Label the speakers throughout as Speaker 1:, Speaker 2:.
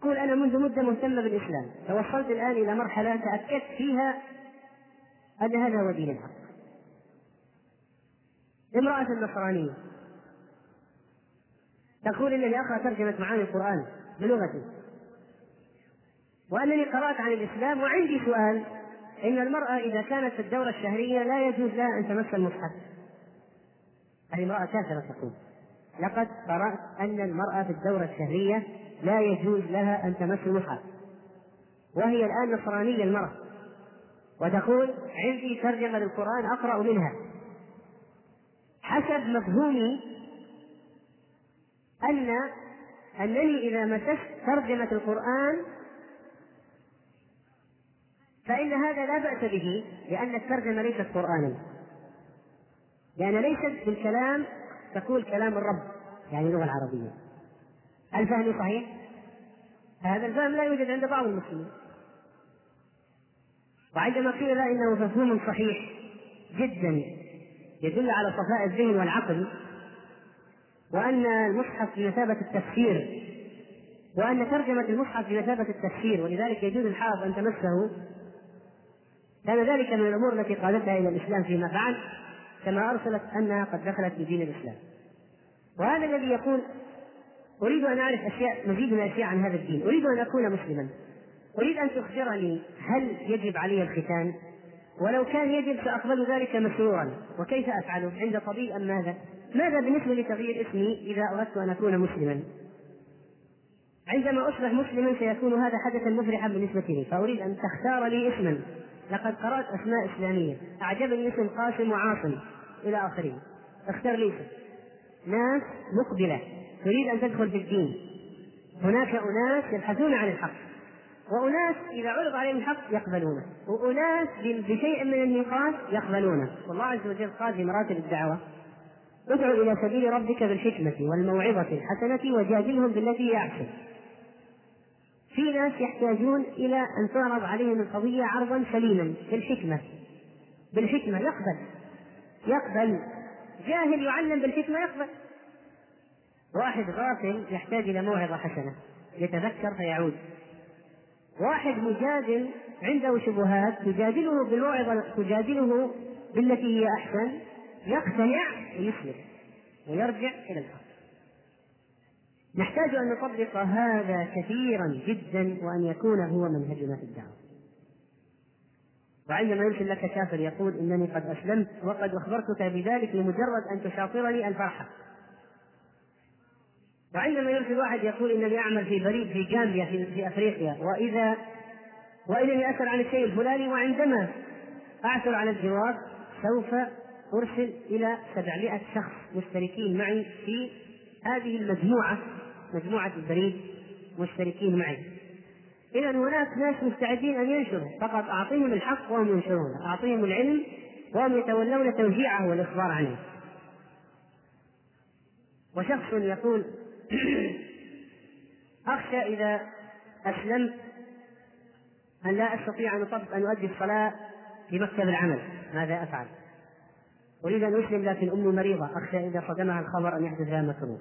Speaker 1: يقول أنا منذ مدة مهتمة بالإسلام. توصلت الآن إلى مرحلة تأكدت فيها أن هذا هو دين الحق. امرأة نصرانية. تقول إنني أقرأ ترجمة معاني القرآن بلغتي. وأنني قرأت عن الإسلام وعندي سؤال. إن المرأة إذا كانت في الدورة الشهرية لا يجوز لها أن تمس المصحف. هذه امرأة كافرة تقول. لقد قرأت أن المرأة في الدورة الشهرية لا يجوز لها أن تمس المصحف. وهي الآن نصرانية المرأة. وتقول عندي ترجمة للقرآن أقرأ منها. حسب مفهومي أن أنني إذا مسست ترجمة القرآن فإن هذا لا بأس به لأن الترجمة ليست قرآنا لأن ليست بالكلام تقول كلام الرب يعني اللغة العربية. هل فهمي صحيح؟ هذا الفهم لا يوجد عند بعض المسلمين. وعندما قيل إنه مفهوم صحيح جدا يدل على صفاء الذهن والعقل وأن المصحف بمثابه التفسير وأن ترجمة المصحف بمثابه التفسير ولذلك يجوز الحافظ أن تمسه. كان ذلك من الأمور التي قادتها إلى الإسلام فيما بعد كما أرسلت أنها قد دخلت في دين الإسلام. وهذا الذي يقول أريد أن أعرف أشياء مزيد من الأشياء عن هذا الدين. أريد أن أكون مسلما. أريد أن تخبرني هل يجب علي الختان؟ ولو كان يجب سأقبل ذلك مسرورا. وكيف افعله عند طبيب أم ماذا؟ ماذا بالنسبة لتغيير اسمي إذا أردت أن أكون مسلما؟ عندما أصبح مسلما سيكون هذا حدثا مفرحا بالنسبة لي. فأريد أن تختار لي اسما. لقد قرأت أسماء إسلامية. أعجبني اسم قاسم وعاصم. إلى آخره. اختر لي اسم. ناس مقبلة. تريد أن تدخل في الدين. هناك أناس يبحثون عن الحق. وأناس إذا عرض عليهم الحق يقبلونه. وأناس بشيء من النقاش يقبلونه. والله عز وجل قال في مراتب الدعوة ادع إلى سبيل ربك بالحكمة والموعظة الحسنة وجادلهم بالتي هي أحسن. في ناس يحتاجون إلى أن تعرض عليهم القضية عرضا سليما بالحكمه بالحكمة يقبل. يقبل. جاهل يعلم بالحكمة يقبل. واحد غافل يحتاج إلى موعظة حسنة. يتذكر فيعود. واحد مجادل عنده شبهات تجادله بالموعظة تجادله بالتي هي أحسن يقتنع ويسلم ويرجع إلى الحق. نحتاج أن نطبق هذا كثيرا جدا وأن يكون هو منهجنا في الدعوة. وعندما يرسل لك كافر يقول إنني قد أسلمت وقد أخبرتك بذلك لمجرد أن تشاطرني الفرحة. وعندما يرسل واحد يقول إنني أعمل في بريد في جامبيا في, في أفريقيا. واذا وانني اسال عن الشيء الفلاني وعندما أعثر على الجواب سوف أرسل إلى 700 شخص مشتركين معي في هذه المجموعة مجموعة البريد مشتركين معي. اذا هناك ناس مستعدين أن ينشروا فقط أعطيهم الحق وهم ينشرونه أعطيهم العلم وهم يتولون توزيعه والإخبار عنه. وشخص يقول أخشى إذا أسلمت أن لا أستطيع أن أن أؤدي الصلاة في مكتب العمل. ماذا أفعل؟ أريد أن أسلم لكن أمي مريضة. أخشى إذا صدمها الخبر أن يحدث لها مكروه.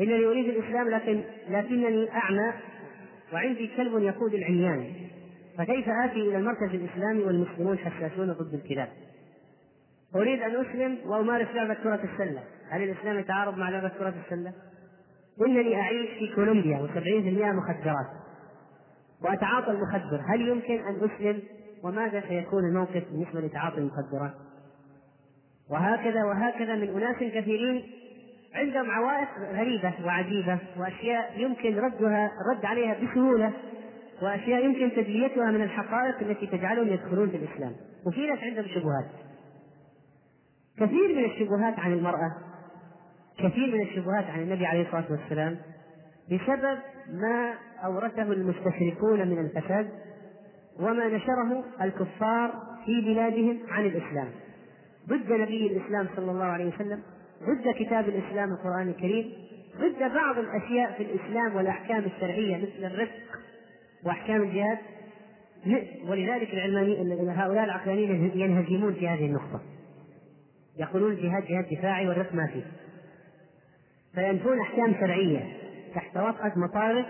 Speaker 1: إنني أريد الإسلام لكن لكنني أعمى وعندي كلب يقود العميان. فكيف آتي إلى المركز الإسلامي والمسلمون حساسون ضد الكلاب؟ أريد أن أسلم وأمارس لعبة كرة السلة. هل الإسلام يتعارض مع لعبة كرة السلة؟ إنني أعيش في كولومبيا و70% مخدرات. وأتعاطى المخدر. هل يمكن أن أسلم؟ وماذا سيكون الموقف بالنسبة لتعاطي المخدرات؟ وهكذا وهكذا من أناس كثيرين عندهم عوائق غريبة وعجيبة وأشياء يمكن ردها الرد عليها بسهولة وأشياء يمكن تجليتها من الحقائق التي تجعلهم يدخلون في الإسلام. وفي ناس عندهم شبهات. كثير من الشبهات عن المرأة كثير من الشبهات عن النبي عليه الصلاة والسلام بسبب ما أورثه المستشركون من الفساد وما نشره الكفار في بلادهم عن الإسلام. ضد نبي الإسلام صلى الله عليه وسلم ضد كتاب الإسلام القرآن الكريم ضد بعض الأشياء في الإسلام والأحكام الشرعية مثل الرفق وأحكام الجهاد. ولذلك العلماني هؤلاء العقلانيين ينهزمون في هذه النقطة. يقولون الجهاد جهاد دفاعي والرق ما فيه. فينفون أحكام شرعية تحت وطأة مطارق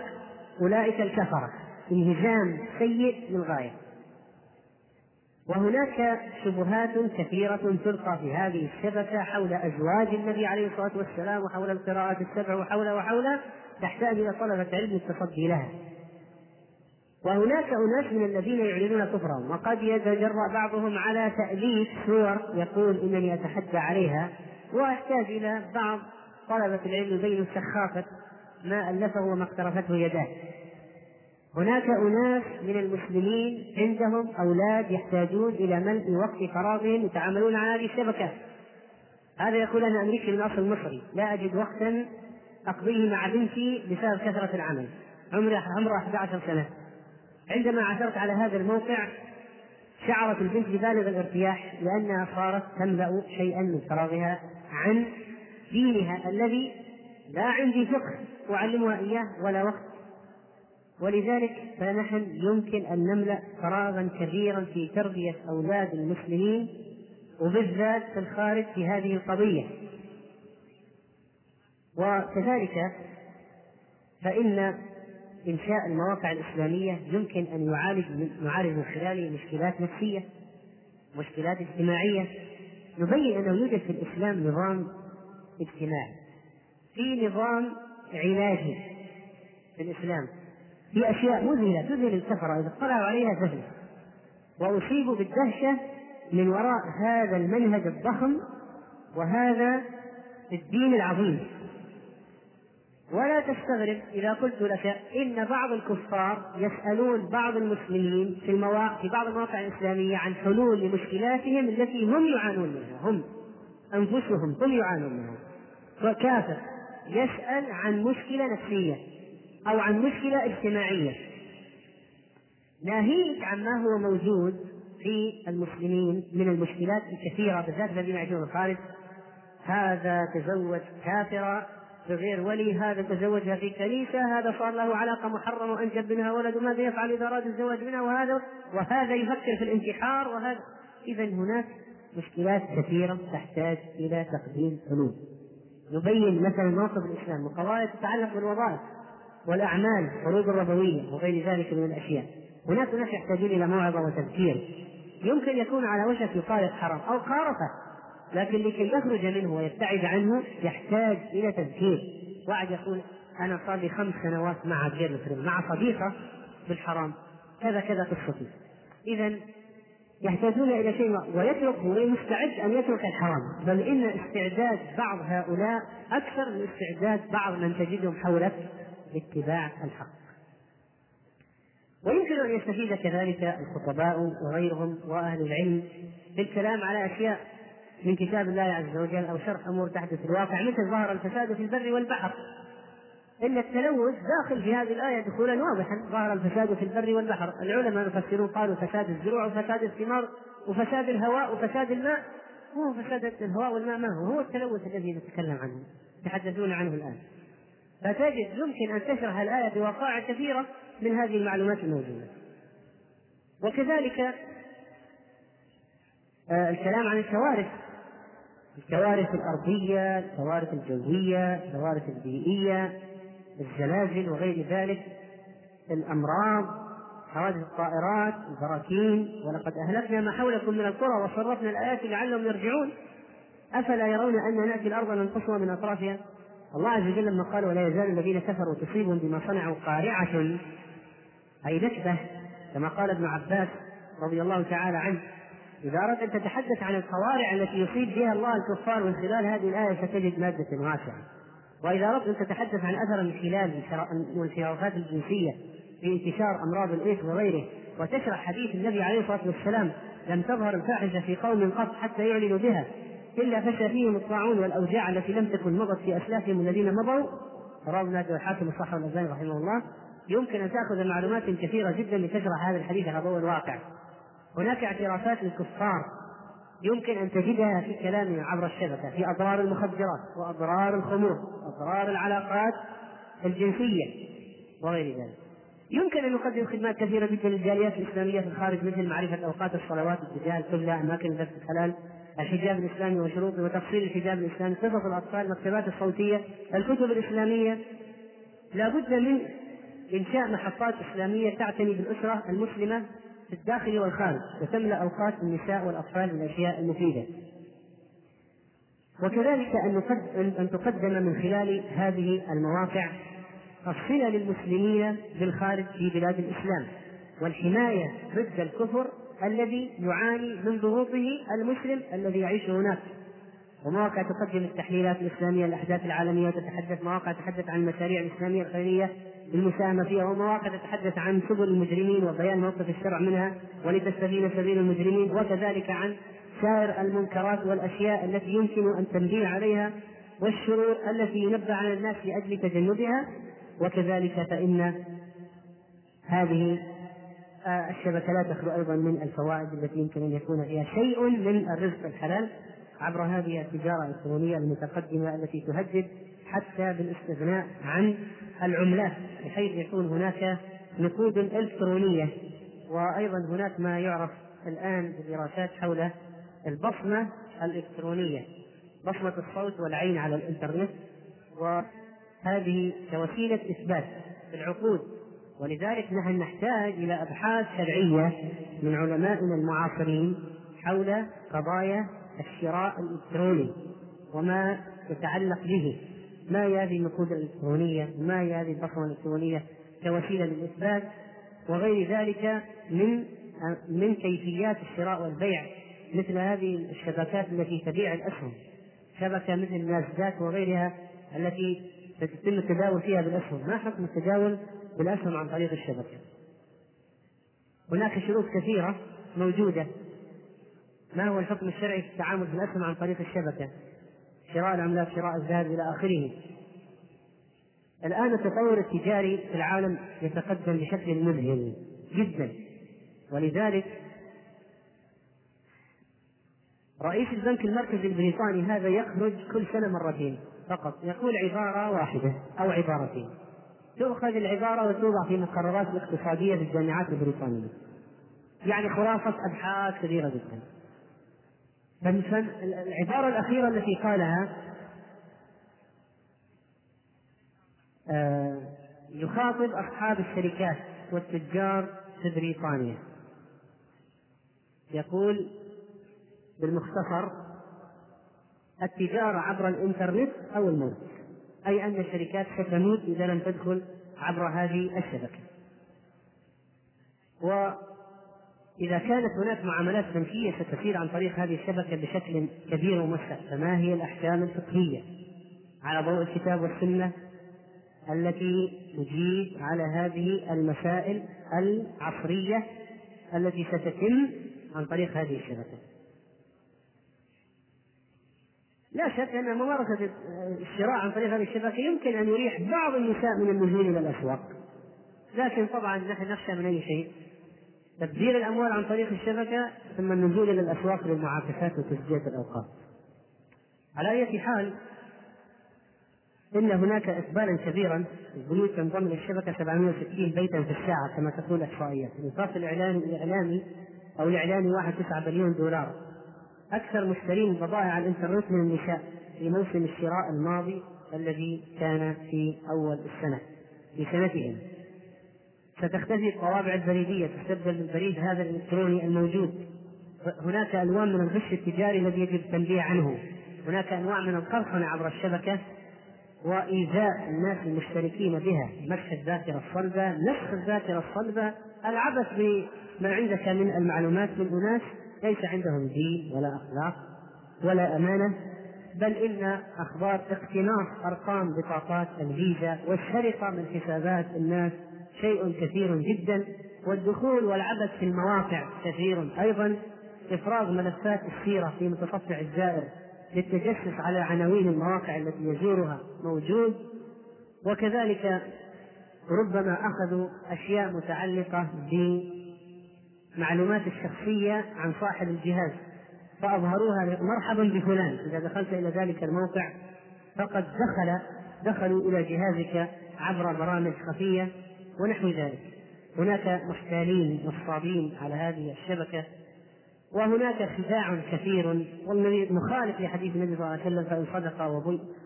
Speaker 1: أولئك الكفرة. انهزام سيء للغاية. وهناك شبهات كثيرة تلقى في هذه الشبكة حول أزواج النبي عليه الصلاة والسلام وحول القراءات السبع وحول وحول تحتاج إلى طلبة علم التصدي لها. وهناك أناس من الذين يعلنون كفرهم وقد يتجرأ بعضهم على تأليف سور يقول إنني أتحدى عليها وأحتاج إلى بعض طلبة العلم يبين سخافة ما ألفه وما اقترفته يداه. هناك أناس من المسلمين عندهم أولاد يحتاجون إلى ملء وقت فراغهم يتعاملون على هذه الشبكة. هذا يقول أنا أمريكي من أصل مصري لا أجد وقتا أقضيه مع بنتي بسبب كثرة العمل. عمري عمره 11 سنة. عندما عثرت على هذا الموقع شعرت البنت ببالغ الارتياح لأنها صارت تملأ شيئا من فراغها عن دينها الذي لا عندي فقه أعلمها إياه ولا وقت. ولذلك فنحن يمكن أن نملأ فراغا كبيرا في تربية أولاد المسلمين وبالذات في الخارج في هذه القضية. وكذلك فإن إنشاء المواقع الإسلامية يمكن أن يعالج نعالج من خلاله مشكلات نفسية مشكلات اجتماعية. نبين أنه يوجد في الإسلام نظام اجتماعي. في نظام علاجي في الإسلام. في أشياء مذهلة تذهل الكفرة. إذا اطلعوا عليها ذهل وأصيبوا بالدهشة من وراء هذا المنهج الضخم وهذا الدين العظيم. ولا تستغرب إذا قلت لك إن بعض الكفار يسألون بعض المسلمين في المواقع في بعض المواقع الإسلامية عن حلول لمشكلاتهم التي هم يعانون منها. هم أنفسهم هم يعانون منها. وكافر يسأل عن مشكلة نفسية أو عن مشكلة اجتماعية. ناهيك عما هو موجود في المسلمين من المشكلات الكثيرة بالذات الذين يعيشون الخارج. هذا تزوج كافرة بغير ولي هذا تزوجها في كنيسة هذا صار له علاقة محرمة وأنجب منها ولد وماذا يفعل إذا أراد الزواج منها وهذا وهذا يفكر في الانتحار وهذا. إذا هناك مشكلات كثيرة تحتاج إلى تقديم حلول نبين مثلا موقف الإسلام وقضايا تتعلق بالوظائف والأعمال الفروض الربوية وغير ذلك من الأشياء. هناك ناس يحتاجون إلى موعظة وتذكير. يمكن يكون على وشك يقارف حرام أو قارفه لكن لكي يخرج منه ويبتعد عنه يحتاج إلى تذكير. واحد يقول أنا صار لي خمس سنوات مع غير مع صديقة بالحرام. كذا كذا قصتي. إذا يحتاجون إلى شيء ويترك مستعد أن يترك الحرام. بل إن استعداد بعض هؤلاء أكثر من استعداد بعض من تجدهم حولك لاتباع الحق. ويمكن أن يستفيد كذلك الخطباء وغيرهم وأهل العلم بالكلام على أشياء من كتاب الله عز وجل أو شرح أمور تحدث في الواقع مثل ظهر الفساد في البر والبحر. إن التلوث داخل في هذه الآية دخولا واضحا. ظهر الفساد في البر والبحر. العلماء يفسرون قالوا فساد الزروع وفساد الثمار وفساد الهواء وفساد الماء. هو فساد الهواء والماء؟ ما هو؟ هو التلوث الذي نتكلم عنه يتحدثون عنه الآن. فتجد يمكن أن تشرح الآية بوقائع كثيرة من هذه المعلومات الموجودة. وكذلك آه، الكلام عن الكوارث. الكوارث الأرضية الكوارث الجوية الكوارث البيئية الزلازل وغير ذلك الأمراض حوادث الطائرات البراكين ولقد أهلكنا ما حولكم من القرى وصرفنا الآيات لعلهم يرجعون. أفلا يرون أن نأتي الأرض ننقصها من أطرافها؟ الله عز وجل لما قال ولا يزال الذين كفروا تصيبهم بما صنعوا قارعة أي نكبة كما قال ابن عباس رضي الله تعالى عنه. إذا أردت أن تتحدث عن القوارع التي يصيب بها الله الكفار من خلال هذه الآية ستجد مادة واسعة. وإذا أردت أن تتحدث عن أثر الانحلال والانحرافات الجنسية في انتشار أمراض الإيدز وغيره وتشرح حديث النبي عليه الصلاة والسلام لم تظهر الفاحشة في قوم قط حتى يعلنوا بها إلا فشى فيهم الطاعون والأوجاع التي لم تكن مضت في أسلافهم الذين مضوا. رواه ابن الحاكم الصحة رحمه الله. يمكن أن تأخذ معلومات كثيرة جدا لتشرح هذا الحديث على ضوء الواقع. هناك اعترافات للكفار يمكن أن تجدها في كلامنا عبر الشبكة في أضرار المخدرات وأضرار الخمور وأضرار العلاقات الجنسية وغير ذلك. يمكن أن نقدم خدمات كثيرة جدا للجاليات الإسلامية في الخارج مثل معرفة أوقات الصلوات اتجاه القبلة أماكن درس الحلال الحجاب الإسلامي وشروطه وتفصيل الحجاب الإسلامي قصص الأطفال المكتبات الصوتية الكتب الإسلامية. لا بد من إنشاء محطات إسلامية تعتني بالأسرة المسلمة في الداخل والخارج وتملا أوقات النساء والأطفال بالاشياء المفيدة. وكذلك أن أن تقدم من خلال هذه المواقع الصله للمسلمين بالخارج في بلاد الإسلام والحماية ضد الكفر الذي يعاني من ضغوطه المسلم الذي يعيش هناك. ومواقع تقدم التحليلات الإسلامية للأحداث العالمية وتتحدث مواقع تتحدث عن المشاريع الإسلامية الخيرية للمساهمة فيها ومواقع تتحدث عن سبل المجرمين وبيان موقف الشرع منها ولتستبين سبيل المجرمين وكذلك عن سائر المنكرات والأشياء التي يمكن أن تنبيه عليها والشرور التي ينبه على الناس لأجل تجنبها. وكذلك فإن هذه آه، الشبكة لا تخلو أيضا من الفوائد التي يمكن أن يكون فيها شيء من الرزق الحلال. عبر هذه التجارة الإلكترونية المتقدمة التي تهدد حتى بالاستغناء عن العملات بحيث يكون هناك نقود إلكترونية. وأيضا هناك ما يعرف الآن بدراسات حول البصمة الإلكترونية بصمة الصوت والعين على الإنترنت. وهذه كوسيلة إثبات في العقود. ولذلك نحن نحتاج إلى أبحاث شرعية من علمائنا المعاصرين حول قضايا الشراء الإلكتروني وما يتعلق به. ما هي هذه النقود الإلكترونية ما هي هذه البصمة الإلكترونية كوسيلة للإثبات وغير ذلك من من كيفيات الشراء والبيع مثل هذه الشبكات التي تبيع الأسهم. شبكة مثل ناسداك وغيرها التي تتم التداول فيها بالأسهم. ما حكم التداول بالأسهم عن طريق الشبكة؟ هناك شروط كثيرة موجودة ما هو الحكم الشرعي في التعامل بالأسهم عن طريق الشبكة؟ شراء العملات شراء الذهب إلى آخره. الآن التطور التجاري في العالم يتقدم بشكل مذهل جدا. ولذلك رئيس البنك المركزي البريطاني هذا يخرج كل سنة مرتين فقط يقول عبارة واحدة أو عبارتين. تؤخذ العبارة وتوضع في مقررات الاقتصادية في الجامعات البريطانية. يعني خلاصة أبحاث كبيرة جدا. العبارة الأخيرة التي قالها آه، يخاطب أصحاب الشركات والتجار في بريطانيا يقول بالمختصر التجارة عبر الإنترنت أو الموت أي أن الشركات ستموت إذا لم تدخل عبر هذه الشبكة. وإذا كانت هناك معاملات بنكية ستسير عن طريق هذه الشبكة بشكل كبير وموسع فما هي الأحكام الفقهية على ضوء الكتاب والسنة التي تجيب على هذه المسائل العصرية التي ستتم عن طريق هذه الشبكة؟ لا شك أن ممارسة الشراء عن طريق هذه الشبكة يمكن أن يريح بعض النساء من النزول إلى الأسواق لكن طبعا نحن نخشى من أي شيء؟ تبذير الأموال عن طريق الشبكة ثم النزول إلى الأسواق للمعاكسات وتسجية الأوقات. على أي حال إن هناك إقبالا كبيرا البيوت تنضم إلى الشبكة 760 بيتا في الساعة كما تقول الإحصائيات الإنفاق الإعلامي الإعلامي أو الإعلامي 1.9 بليون دولار. أكثر مشترين بضائع الإنترنت من النساء في موسم الشراء الماضي الذي كان في أول السنة في سنتهم. ستختفي الطوابع البريدية تستبدل بالبريد هذا الإلكتروني الموجود. هناك ألوان من الغش التجاري الذي يجب التنبيه عنه. هناك أنواع من القرصنة عبر الشبكة وإيذاء الناس المشتركين بها. مسح الذاكرة الصلبة نسخ الذاكرة الصلبة العبث بما عندك من المعلومات من أناس ليس عندهم دين ولا أخلاق ولا أمانة بل إن أخبار اقتناص أرقام بطاقات الفيزا والسرقة من حسابات الناس شيء كثير جدا والدخول والعبث في المواقع كثير. أيضا إفراغ ملفات السيرة في متصفح الزائر للتجسس على عناوين المواقع التي يزورها موجود. وكذلك ربما أخذوا أشياء متعلقة معلومات الشخصية عن صاحب الجهاز فأظهروها مرحبا بفلان. إذا دخلت إلى ذلك الموقع فقد دخل دخلوا إلى جهازك عبر برامج خفية. ونحو ذلك. هناك محتالين نصابين على هذه الشبكة وهناك خداع كثير والنبي مخالف لحديث النبي صلى الله عليه وسلم فإن صدقا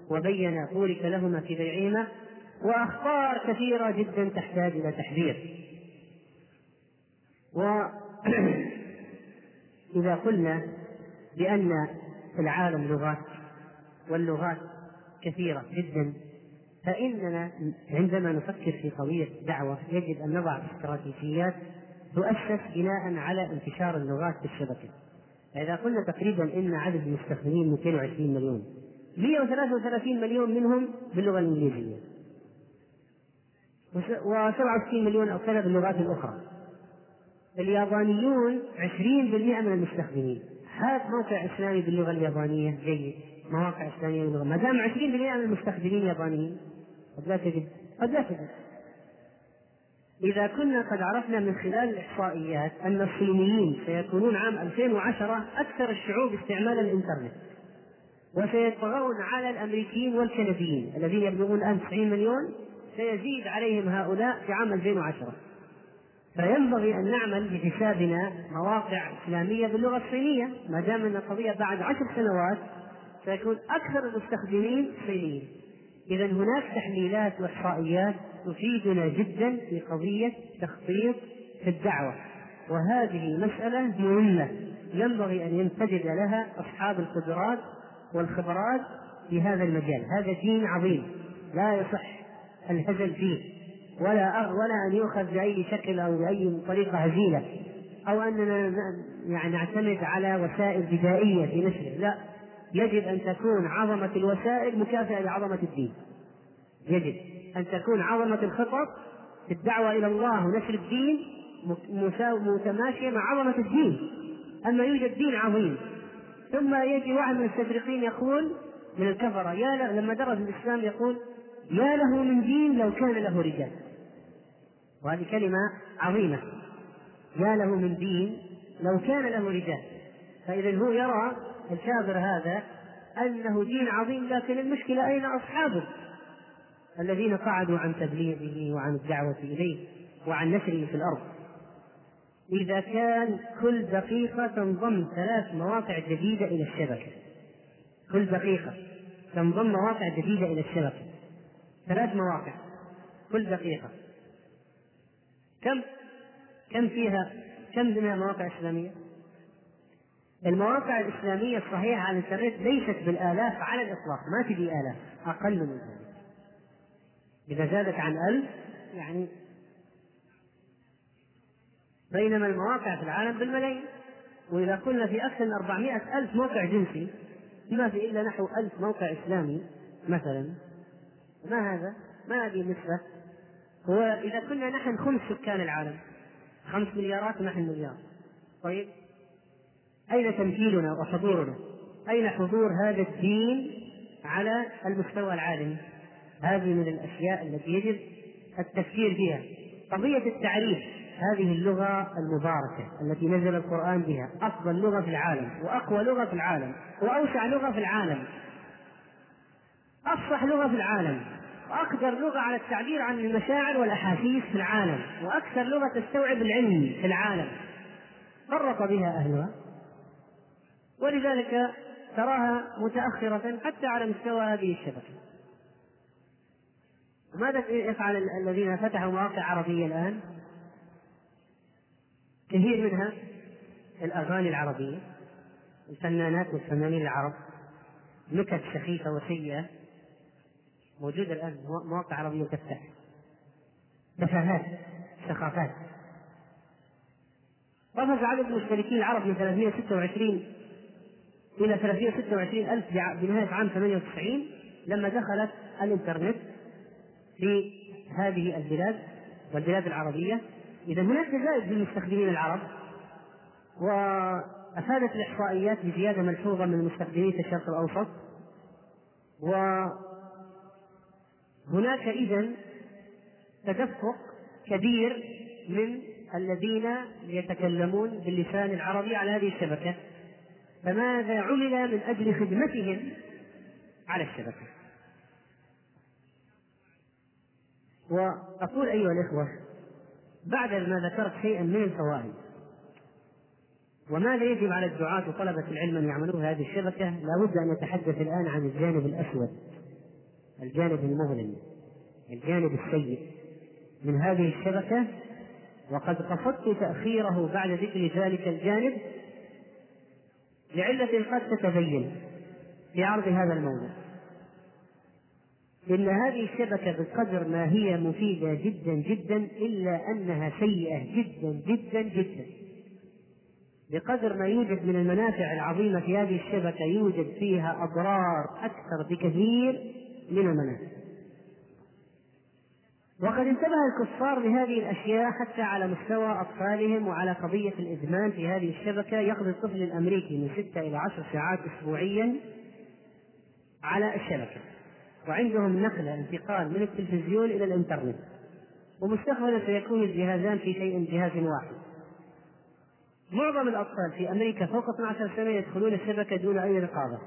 Speaker 1: وبين بورك لهما في بيعهما وأخطار كثيرة جدا تحتاج إلى تحذير. وإذا قلنا بأن العالم لغات واللغات كثيرة جدا فإننا عندما نفكر في قضية الدعوة يجب أن نضع استراتيجيات تؤسس بناء على انتشار اللغات في الشبكة. إذا قلنا تقريبا إن عدد المستخدمين 220 مليون 133 مليون منهم باللغة الإنجليزية و67 مليون أو كذا باللغات الأخرى. اليابانيون 20% من المستخدمين. هات موقع إسلامي باللغة اليابانية جيد. مواقع إسلامية باللغة. ما دام 20% من المستخدمين يابانيين قد لا تجد. قد لا تجد. إذا كنا قد عرفنا من خلال الإحصائيات أن الصينيين سيكونون عام 2010 أكثر الشعوب استعمالا للإنترنت وسيطغون على الأمريكيين والكنديين الذين يبلغون الآن 90 مليون. سيزيد عليهم هؤلاء في عام 2010 فينبغي أن نعمل بحسابنا مواقع إسلامية باللغة الصينية. ما دام أن القضية بعد عشر سنوات سيكون أكثر المستخدمين صينيين. إذا هناك تحليلات وإحصائيات تفيدنا جدا في قضية تخطيط في الدعوة وهذه مسألة مهمة ينبغي أن ينتجد لها أصحاب القدرات والخبرات في هذا المجال. هذا دين عظيم لا يصح الهزل فيه ولا ولا أن يؤخذ بأي شكل أو بأي طريقة هزيلة أو أننا يعني نعتمد على وسائل بدائيه في نشره لا. يجب أن تكون عظمة الوسائل مكافئة لعظمة الدين. يجب أن تكون عظمة الخطط في الدعوة إلى الله ونشر الدين متماشية مع عظمة الدين. أما يوجد دين عظيم ثم يجي واحد من المستشرقين يقول من الكفرة يا لما درس الإسلام يقول يا له من دين لو كان له رجال. وهذه كلمة عظيمة. يا له من دين لو كان له رجال. فإذا هو يرى الكافر هذا أنه دين عظيم لكن المشكلة أين أصحابه؟ الذين قعدوا عن تبليغه وعن الدعوة إليه وعن نشره في الأرض. إذا كان كل دقيقة تنضم ثلاث مواقع جديدة إلى الشبكة. كل دقيقة تنضم مواقع جديدة إلى الشبكة. ثلاث مواقع. كل دقيقة. كم؟ كم فيها؟ كم منها مواقع إسلامية؟ المواقع الإسلامية الصحيحة على الإنترنت ليست بالآلاف على الإطلاق ما تجي آلاف أقل من ذلك. إذا زادت عن ألف يعني بينما المواقع في العالم بالملايين. وإذا قلنا في أكثر من 400 ألف موقع جنسي ما في إلا نحو ألف موقع إسلامي مثلا. ما هذا؟ ما هذه النسبة؟ هو إذا كنا نحن خمس سكان العالم خمس مليارات ونحن مليار. طيب؟ أين تمثيلنا وحضورنا؟ أين حضور هذا الدين على المستوى العالمي؟ هذه من الأشياء التي يجب التفكير فيها قضية التعريف هذه اللغة المباركة التي نزل القرآن بها أفضل لغة في العالم وأقوى لغة في العالم وأوسع لغة في العالم أفصح لغة في العالم وأقدر لغة على التعبير عن المشاعر والأحاسيس في العالم وأكثر لغة تستوعب العلم في العالم فرط بها أهلها ولذلك تراها متأخرة حتى على مستوى هذه الشبكة. ماذا يفعل الذين فتحوا مواقع عربية الآن؟ كثير منها الأغاني العربية الفنانات والفنانين العرب نكت سخيفة وسيئة موجودة الآن مواقع عربية تفتح. تفاهات ثقافات. قفز عدد المشتركين العرب من 326 إلى 326 ألف بنهاية عام 98 لما دخلت الإنترنت في هذه البلاد والبلاد العربية. إذا هناك زائد في المستخدمين العرب وأفادت الإحصائيات بزيادة ملحوظة من المستخدمين في الشرق الأوسط وهناك إذا تدفق كبير من الذين يتكلمون باللسان العربي على هذه الشبكة. فماذا عمل من أجل خدمتهم على الشبكة وأقول أيها الإخوة بعد ما ذكرت شيئا من الفوائد وماذا يجب على الدعاة وطلبة العلم أن يعملوا هذه الشبكة؟ لابد أن يتحدث الآن عن الجانب الأسود الجانب المظلم الجانب السيء من هذه الشبكة وقد قصدت تأخيره بعد ذكر ذلك الجانب لعلة قد تتبين في عرض هذا الموضوع. إن هذه الشبكة بقدر ما هي مفيدة جدا جدا إلا أنها سيئة جدا جدا جدا. بقدر ما يوجد من المنافع العظيمة في هذه الشبكة يوجد فيها أضرار أكثر بكثير من المنافع. وقد انتبه الكفار لهذه الأشياء حتى على مستوى أطفالهم وعلى قضية الإدمان في هذه الشبكة. يقضي الطفل الأمريكي من ستة إلى عشر ساعات أسبوعيا على الشبكة وعندهم نقلة انتقال من التلفزيون إلى الإنترنت ومستقبلا سيكون الجهازان في شيء جهاز واحد. معظم الأطفال في أمريكا فوق 12 سنة يدخلون الشبكة دون أي رقابة.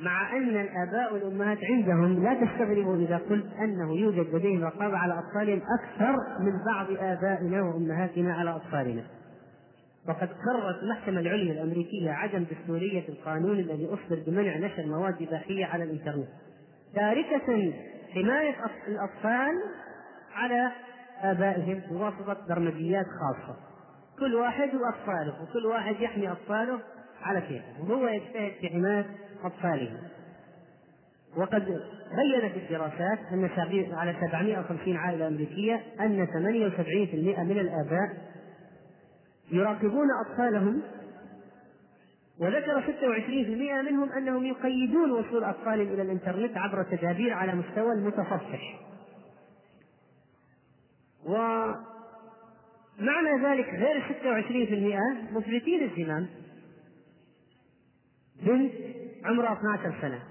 Speaker 1: مع أن الآباء والأمهات عندهم لا تستغربوا إذا قلت أنه يوجد لديهم رقابة على أطفالهم أكثر من بعض آبائنا وأمهاتنا على أطفالنا. وقد قررت المحكمة العليا الأمريكية عدم دستورية القانون الذي أصدر بمنع نشر مواد إباحية على الإنترنت تاركة حماية الأطفال على آبائهم بواسطة برمجيات خاصة. كل واحد وأطفاله وكل واحد يحمي أطفاله على كيفه وهو يجتهد في حماية أطفاله. وقد بينت الدراسات أن على 750 عائلة أمريكية أن 78% من الآباء يراقبون أطفالهم وذكر 26% منهم أنهم يقيدون وصول أطفالهم إلى الإنترنت عبر تدابير على مستوى المتصفح. ومعنى ذلك غير 26% مفلتين الزمام. بنت عمرها 12 سنة.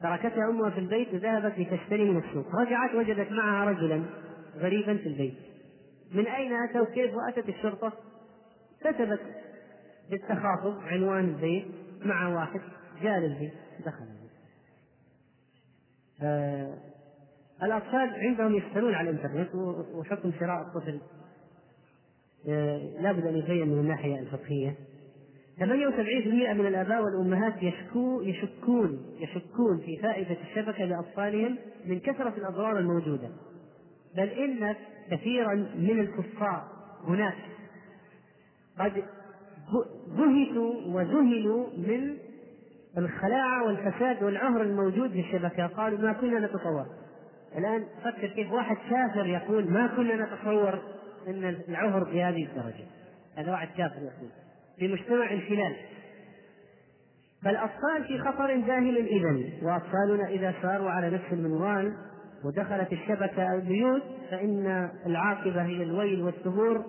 Speaker 1: تركتها أمها في البيت وذهبت لتشتري من السوق. رجعت وجدت معها رجلا غريبا في البيت. من أين أتى وكيف وأتت الشرطة؟ كتبت بالتخاطب عنوان البيت مع واحد جاء للبيت دخل البيت. آه الأطفال عندهم يسألون على الإنترنت وحكم شراء الطفل. آه لابد أن يبين من الناحية الفقهية. 78% من الآباء والأمهات يشكو يشكون يشكون في فائدة الشبكة لأطفالهم من كثرة الأضرار الموجودة. بل إن كثيرا من الكفار هناك قد بهتوا وذهلوا من الخلاعة والفساد والعهر الموجود في الشبكة قالوا ما كنا نتصور الآن فكر كيف واحد كافر يقول ما كنا نتصور أن العهر بهذه الدرجة. هذا واحد كافر يقول. في مجتمع انحلال فالأطفال في خطر داهم إذا وأطفالنا إذا ساروا على نفس المنوال ودخلت الشبكة البيوت فإن العاقبة هي الويل والثبور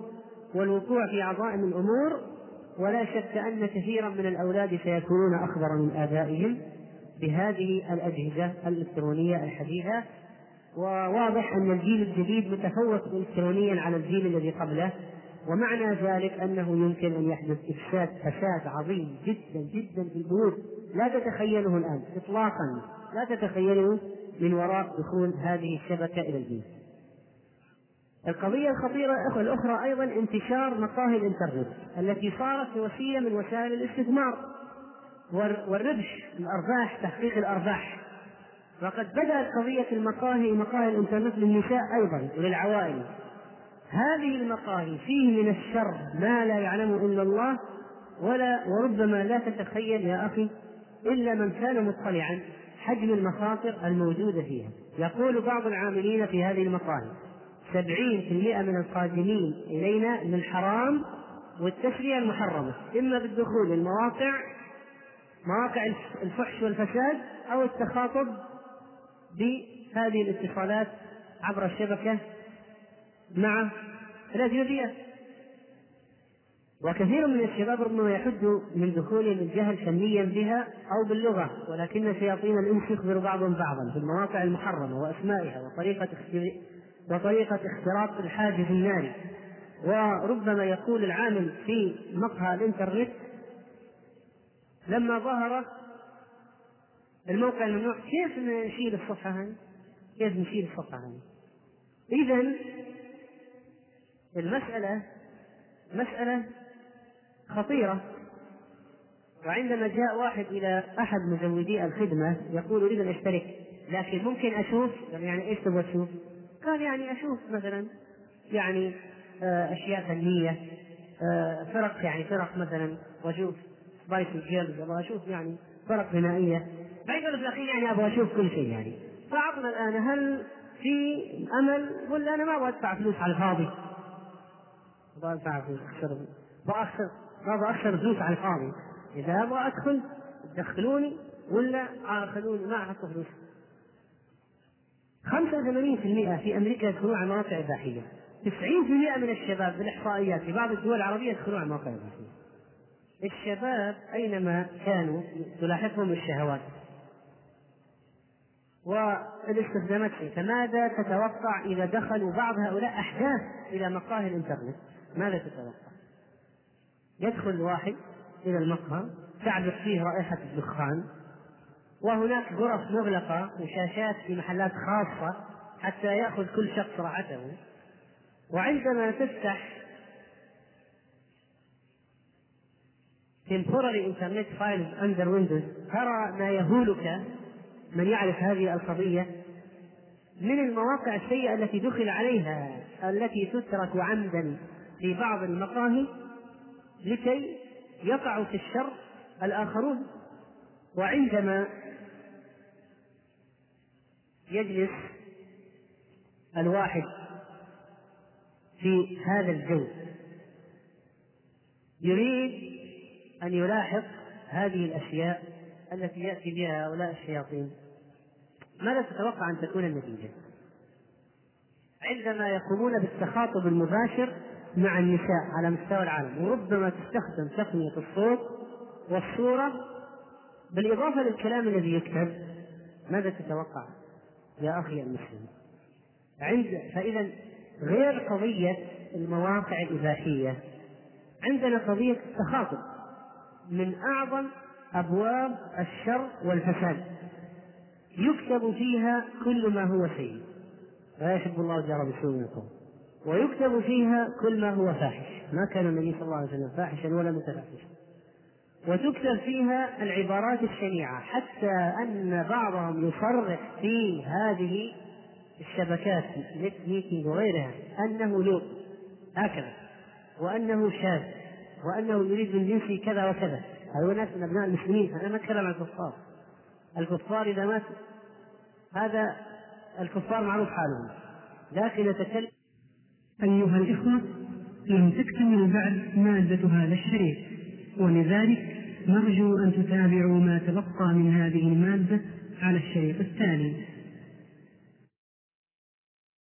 Speaker 1: والوقوع في عظائم الأمور ولا شك أن كثيرا من الأولاد سيكونون أخبر من آبائهم بهذه الأجهزة الإلكترونية الحديثة. وواضح أن الجيل الجديد متفوق إلكترونيا على الجيل الذي قبله. ومعنى ذلك أنه يمكن أن يحدث إفساد فساد عظيم جدا جدا في البيوت. لا تتخيله الآن إطلاقا. لا تتخيله من وراء دخول هذه الشبكة إلى البيوت القضية الخطيرة الأخرى أيضا انتشار مقاهي الإنترنت التي صارت وسيلة من وسائل الاستثمار والربح الأرباح تحقيق الأرباح. وقد بدأت قضية المقاهي مقاهي الإنترنت للنساء أيضا وللعوائل. هذه المقاهي فيه من الشر ما لا يعلمه إلا الله ولا وربما لا تتخيل يا أخي إلا من كان مطلعا حجم المخاطر الموجودة فيها. يقول بعض العاملين في هذه المقاهي سبعين في المئة من القادمين إلينا للحرام والتسرية المحرمة إما بالدخول للمواقع مواقع الفحش والفساد أو التخاطب بهذه الاتصالات عبر الشبكة مع الأجنبيات وكثير من الشباب ربما يحد من دخولهم الجهل فنيا بها أو باللغة ولكن شياطين الإنس يخبر بعضهم بعضا في المواقع المحرمة وأسمائها وطريقة وطريقة اختراق الحاجز الناري وربما يقول العامل في مقهى الإنترنت لما ظهر الموقع الممنوع كيف نشيل الصفحة هذه؟ كيف نشيل الصفحة هذه؟ إذا المسألة مسألة خطيرة. وعندما جاء واحد إلى أحد مزودي الخدمة يقول أريد أن أشترك لكن ممكن أشوف؟ يعني إيش تبغى تشوف؟ قال يعني أشوف مثلا يعني آه، أشياء فنية آه، فرق يعني فرق مثلا وأشوف Spice Girls أبغى أشوف يعني فرق غنائية بعدين في الأخير يعني أبغى أشوف كل شيء يعني. فعطنا الآن هل في أمل؟ ولا أنا ما أبغى أدفع فلوس على الفاضي. أدفع فلوس أخسر أخسر ما أخسر فلوس على الفاضي. إذا أبغى أدخل دخلوني ولا خلوني ما أحط فلوس. 85% في أمريكا يدخلون على مواقع إباحية 90% من الشباب بالإحصائيات في بعض الدول العربية يدخلون على مواقع إباحية الشباب أينما كانوا تلاحقهم الشهوات. والاستخدامات فيه فماذا تتوقع إذا دخلوا بعض هؤلاء أحداث إلى مقاهي الإنترنت؟ ماذا تتوقع؟ يدخل واحد إلى المقهى تعبر فيه رائحة الدخان وهناك غرف مغلقة وشاشات في محلات خاصة حتى يأخذ كل شخص راحته وعندما تفتح temporary internet files under windows ترى ما يهولك من يعرف هذه القضية من المواقع السيئة التي دخل عليها التي تترك عمدا في بعض المقاهي لكي يقع في الشر الآخرون وعندما يجلس الواحد في هذا الجو يريد أن يلاحظ هذه الأشياء التي يأتي بها هؤلاء الشياطين ماذا تتوقع أن تكون النتيجة؟ عندما يقومون بالتخاطب المباشر مع النساء على مستوى العالم وربما تستخدم تقنية الصوت والصورة بالإضافة للكلام الذي يكتب. ماذا تتوقع يا أخي المسلم؟ عند فإذا غير قضية المواقع الإباحية عندنا قضية التخاطب من أعظم أبواب الشر والفساد. يكتب فيها كل ما هو سيء لا يحب الله الجار بسوء منكم ويكتب فيها كل ما هو فاحش. ما كان النبي صلى الله عليه وسلم فاحشا ولا متفاحشا. وتكتب فيها العبارات الشنيعة حتى أن بعضهم يصرح في هذه الشبكات نت ميتنج وغيرها أنه لوط هكذا وأنه شاذ وأنه يريد من جنسه كذا وكذا. هؤلاء ناس من أبناء المسلمين أنا ما أتكلم عن الكفار. الكفار إذا ماتوا هذا الكفار معروف حالهم. لكن نتكلم
Speaker 2: أيها الإخوة لم تكتمل بعد مادة هذا الشريط. ولذلك نرجو أن تتابعوا ما تبقى من هذه المادة على الشريط التالي.